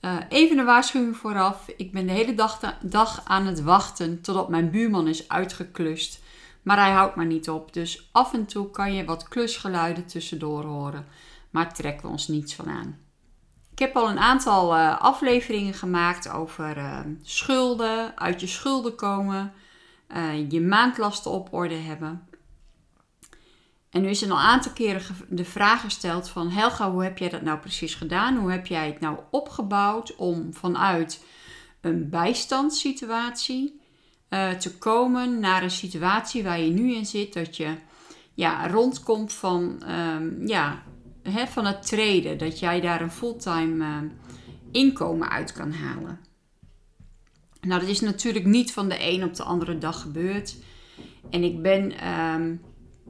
Uh, even een waarschuwing vooraf. Ik ben de hele dag, dag aan het wachten totdat mijn buurman is uitgeklust. Maar hij houdt maar niet op. Dus af en toe kan je wat klusgeluiden tussendoor horen. Maar trekken we ons niets van aan. Ik heb al een aantal uh, afleveringen gemaakt over uh, schulden, uit je schulden komen, je maandlasten op orde hebben. En nu is er al een aantal keren de vraag gesteld van Helga, hoe heb jij dat nou precies gedaan? Hoe heb jij het nou opgebouwd om vanuit een bijstandssituatie uh, te komen naar een situatie waar je nu in zit, dat je ja, rondkomt van, um, ja, hè, van het treden, dat jij daar een fulltime uh, inkomen uit kan halen. Nou, dat is natuurlijk niet van de een op de andere dag gebeurd. En ik ben um,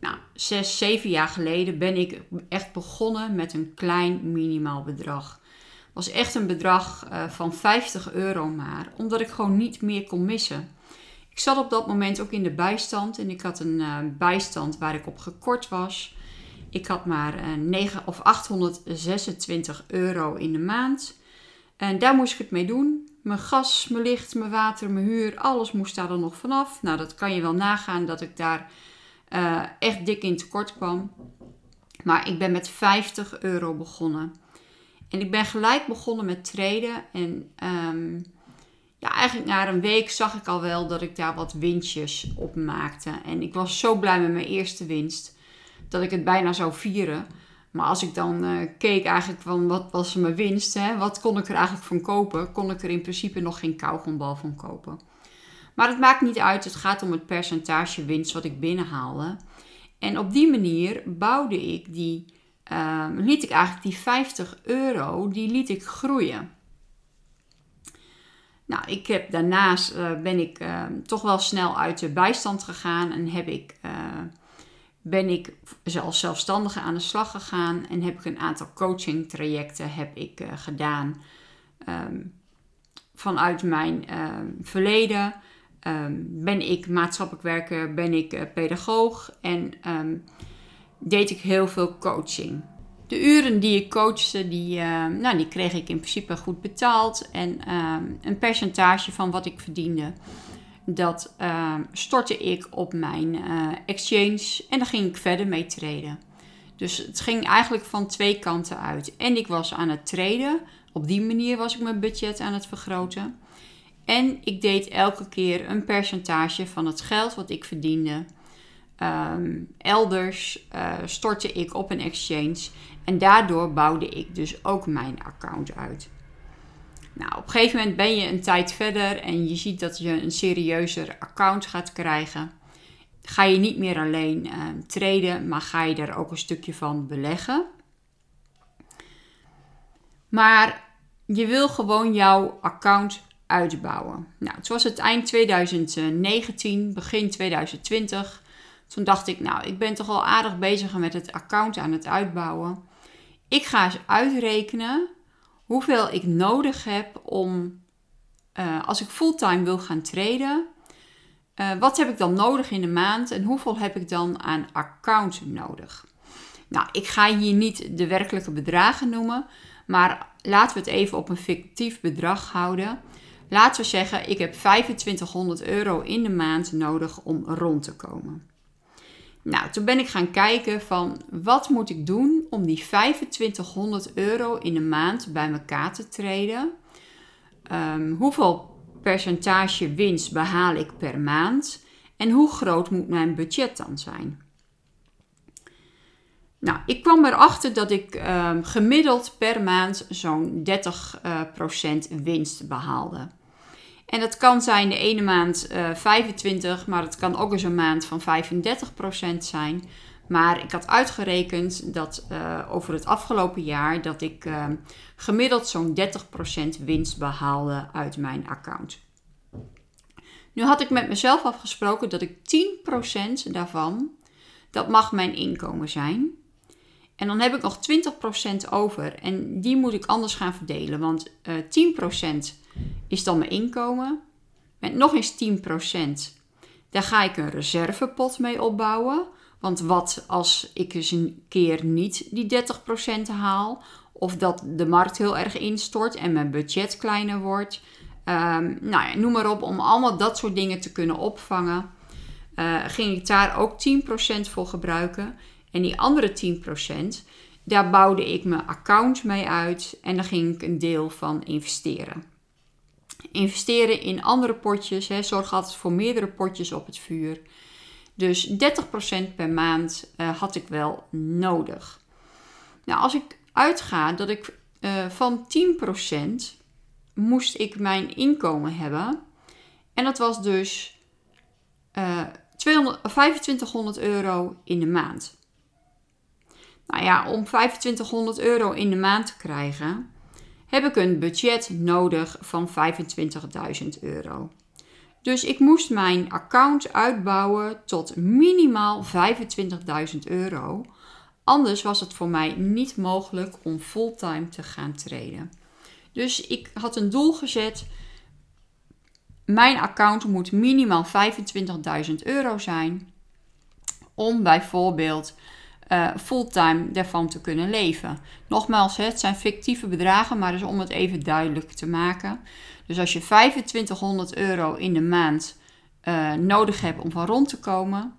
nou, zes, zeven jaar geleden ben ik echt begonnen met een klein minimaal bedrag. Het was echt een bedrag uh, van 50 euro maar, omdat ik gewoon niet meer kon missen. Ik zat op dat moment ook in de bijstand en ik had een uh, bijstand waar ik op gekort was. Ik had maar uh, 9 of 826 euro in de maand. En daar moest ik het mee doen. Mijn gas, mijn licht, mijn water, mijn huur, alles moest daar dan nog vanaf. Nou, dat kan je wel nagaan dat ik daar uh, echt dik in tekort kwam. Maar ik ben met 50 euro begonnen. En ik ben gelijk begonnen met traden. En um, ja, eigenlijk na een week zag ik al wel dat ik daar wat winstjes op maakte. En ik was zo blij met mijn eerste winst dat ik het bijna zou vieren. Maar als ik dan uh, keek eigenlijk van wat was mijn winst, hè? wat kon ik er eigenlijk van kopen, kon ik er in principe nog geen kauwgombal van kopen. Maar het maakt niet uit, het gaat om het percentage winst wat ik binnenhaalde. En op die manier bouwde ik die, uh, liet ik eigenlijk die 50 euro, die liet ik groeien. Nou, ik heb daarnaast uh, ben ik uh, toch wel snel uit de bijstand gegaan en heb ik, uh, ben ik als zelfstandige aan de slag gegaan en heb ik een aantal coaching trajecten heb ik gedaan um, vanuit mijn ehm, verleden. Um, ben ik maatschappelijk werker, ben ik uh, pedagoog en um, deed ik heel veel coaching. De uren die ik coachte, die, uh, nou, die kreeg ik in principe goed betaald. En een percentage van wat ik verdiende, dat stortte ik op mijn uh, exchange en daar ging ik verder mee traden. Dus het ging eigenlijk van twee kanten uit. En ik was aan het traden. Op die manier was ik mijn budget aan het vergroten. En ik deed elke keer een percentage van het geld wat ik verdiende. Um, elders uh, stortte ik op een exchange. En daardoor bouwde ik dus ook mijn account uit. Nou, op een gegeven moment ben je een tijd verder en je ziet dat je een serieuzer account gaat krijgen. Ga je niet meer alleen uh, traden, maar ga je daar ook een stukje van beleggen. Maar je wil gewoon jouw account uitbouwen. Nou, het was het eind 2019, begin 2020. Toen dacht ik, nou, ik ben toch al aardig bezig met het account aan het uitbouwen. Ik ga eens uitrekenen hoeveel ik nodig heb om, uh, als ik fulltime wil gaan traden, uh, wat heb ik dan nodig in de maand en hoeveel heb ik dan aan account nodig? Nou, ik ga hier niet de werkelijke bedragen noemen, maar laten we het even op een fictief bedrag houden. Laten we zeggen, ik heb 2500 euro in de maand nodig om rond te komen. Nou, toen ben ik gaan kijken van wat moet ik doen om die 2500 euro in de maand bij elkaar te treden. Um, hoeveel percentage winst behaal ik per maand en hoe groot moet mijn budget dan zijn? Nou, ik kwam erachter dat ik um, gemiddeld per maand zo'n 30% uh, winst behaalde. En dat kan zijn de ene maand uh, eh, 25, maar het kan ook eens een maand van 35% zijn. Maar ik had uitgerekend dat uh, over het afgelopen jaar dat ik uh, gemiddeld zo'n 30% winst behaalde uit mijn account. Nu had ik met mezelf afgesproken dat ik 10% daarvan, dat mag mijn inkomen zijn. En dan heb ik nog 20% over en die moet ik anders gaan verdelen. Want uh, 10% is dan mijn inkomen. Met nog eens 10%, daar ga ik een reservepot mee opbouwen. Want wat als ik eens een keer niet die 30% haal, of dat de markt heel erg instort en mijn budget kleiner wordt. Um, nou ja, noem maar op, om allemaal dat soort dingen te kunnen opvangen, uh, ging ik daar ook 10% voor gebruiken. En die andere 10%, daar bouwde ik mijn account mee uit en daar ging ik een deel van investeren. Investeren in andere potjes, hè, zorg altijd voor meerdere potjes op het vuur. Dus 30% per maand uh, had ik wel nodig. Nou, als ik uitga dat ik uh, van 10% moest ik mijn inkomen hebben. En dat was dus uh, 200, 2500 euro in de maand. Nou ja, om 2500 euro in de maand te krijgen, heb ik een budget nodig van 25.000 euro. Dus ik moest mijn account uitbouwen tot minimaal 25.000 euro. Anders was het voor mij niet mogelijk om fulltime te gaan traden. Dus ik had een doel gezet. Mijn account moet minimaal 25.000 euro zijn. Om bijvoorbeeld uh, fulltime daarvan te kunnen leven. Nogmaals, het zijn fictieve bedragen, maar dus om het even duidelijk te maken. Dus als je 2500 euro in de maand uh, nodig hebt om van rond te komen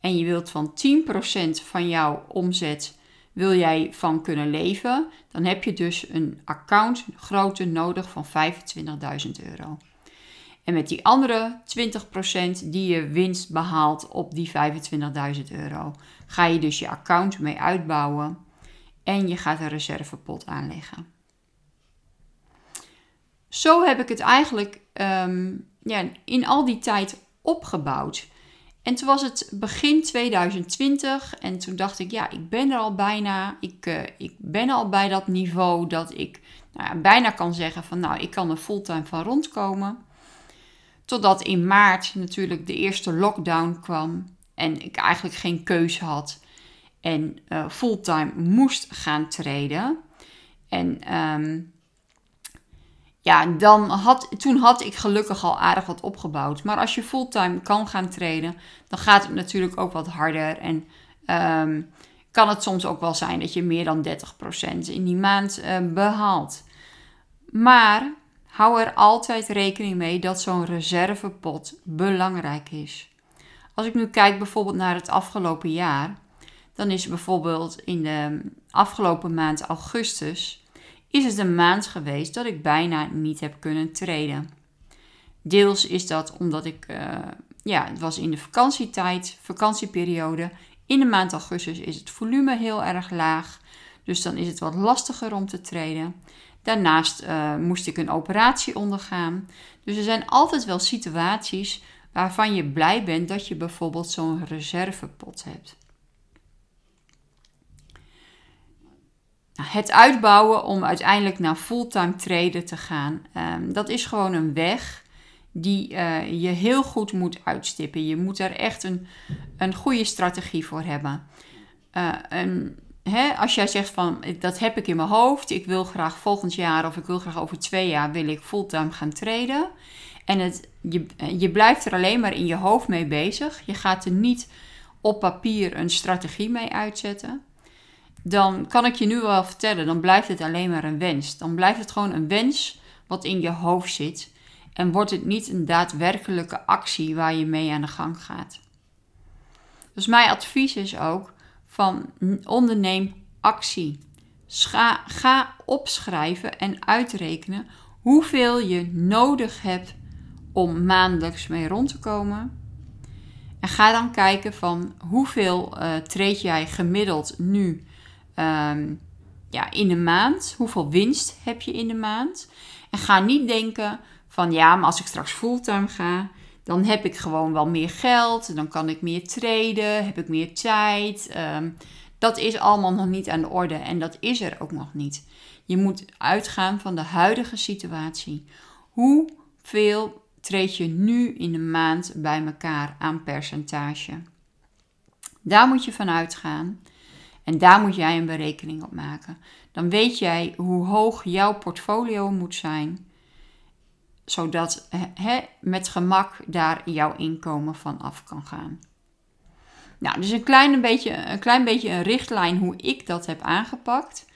en je wilt van 10% van jouw omzet wil jij van kunnen leven, dan heb je dus een account grootte nodig van 25.000 euro. En met die andere 20% die je winst behaalt op die 25.000 euro, ga je dus je account mee uitbouwen en je gaat een reservepot aanleggen. Zo heb ik het eigenlijk um, ja, in al die tijd opgebouwd. En toen was het begin 2020 en toen dacht ik, ja, ik ben er al bijna. Ik, uh, ik ben al bij dat niveau dat ik nou bijna kan zeggen van, nou, ik kan er fulltime van rondkomen. Totdat in maart natuurlijk de eerste lockdown kwam en ik eigenlijk geen keuze had en uh, fulltime moest gaan treden. En um, ja, dan had, toen had ik gelukkig al aardig wat opgebouwd. Maar als je fulltime kan gaan trainen, dan gaat het natuurlijk ook wat harder. En um, kan het soms ook wel zijn dat je meer dan 30% in die maand uh, behaalt. Maar hou er altijd rekening mee dat zo'n reservepot belangrijk is. Als ik nu kijk bijvoorbeeld naar het afgelopen jaar, dan is bijvoorbeeld in de afgelopen maand augustus is het een maand geweest dat ik bijna niet heb kunnen treden. Deels is dat omdat ik, uh, ja, het was in de vakantietijd, vakantieperiode. In de maand augustus is het volume heel erg laag, dus dan is het wat lastiger om te treden. Daarnaast uh, moest ik een operatie ondergaan. Dus er zijn altijd wel situaties waarvan je blij bent dat je bijvoorbeeld zo'n reservepot hebt. Nou, het uitbouwen om uiteindelijk naar fulltime traden te gaan, um, dat is gewoon een weg die uh, je heel goed moet uitstippen. Je moet er echt een, een goede strategie voor hebben. Uh, een, hè, als jij zegt van dat heb ik in mijn hoofd, ik wil graag volgend jaar of ik wil graag over twee jaar wil ik fulltime gaan traden. En het, je, je blijft er alleen maar in je hoofd mee bezig. Je gaat er niet op papier een strategie mee uitzetten dan kan ik je nu wel vertellen, dan blijft het alleen maar een wens. Dan blijft het gewoon een wens wat in je hoofd zit en wordt het niet een daadwerkelijke actie waar je mee aan de gang gaat. Dus mijn advies is ook van onderneem actie. Ga, opschrijven en uitrekenen hoeveel je nodig hebt om maandelijks mee rond te komen. En ga dan kijken van hoeveel uh, treed jij gemiddeld nu um, ja, in de maand. Hoeveel winst heb je in de maand? En ga niet denken van ja, maar als ik straks fulltime ga, Dan heb ik gewoon wel meer geld, dan kan ik meer traden, heb ik meer tijd. Ehm, dat is allemaal nog niet aan de orde en dat is er ook nog niet. Je moet uitgaan van de huidige situatie. Hoeveel treed je nu in de maand bij elkaar aan percentage? Daar moet je van uitgaan. En daar moet jij een berekening op maken. Dan weet jij hoe hoog jouw portfolio moet zijn, zodat met gemak daar jouw inkomen van af kan gaan. Nou, dus een klein beetje, een klein beetje een richtlijn hoe ik dat heb aangepakt.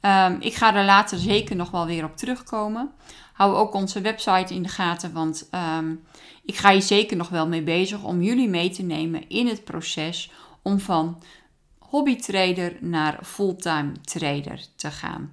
Um, ik ga er later zeker nog wel weer op terugkomen. Hou ook onze website in de gaten, want um, ik ga hier zeker nog wel mee bezig om jullie mee te nemen in het proces om van hobbytrader naar fulltime trader te gaan.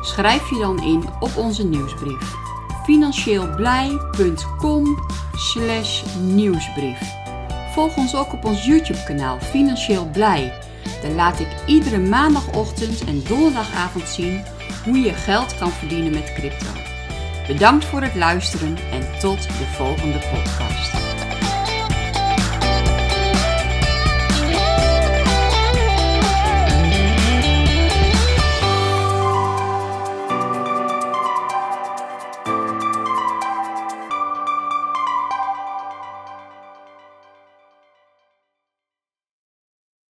Schrijf je dan in op onze nieuwsbrief. financieelblij.com nieuwsbrief. Volg ons ook op ons YouTube kanaal Financieel Blij. Daar laat ik iedere maandagochtend en donderdagavond zien hoe je geld kan verdienen met crypto. Bedankt voor het luisteren en tot de volgende podcast.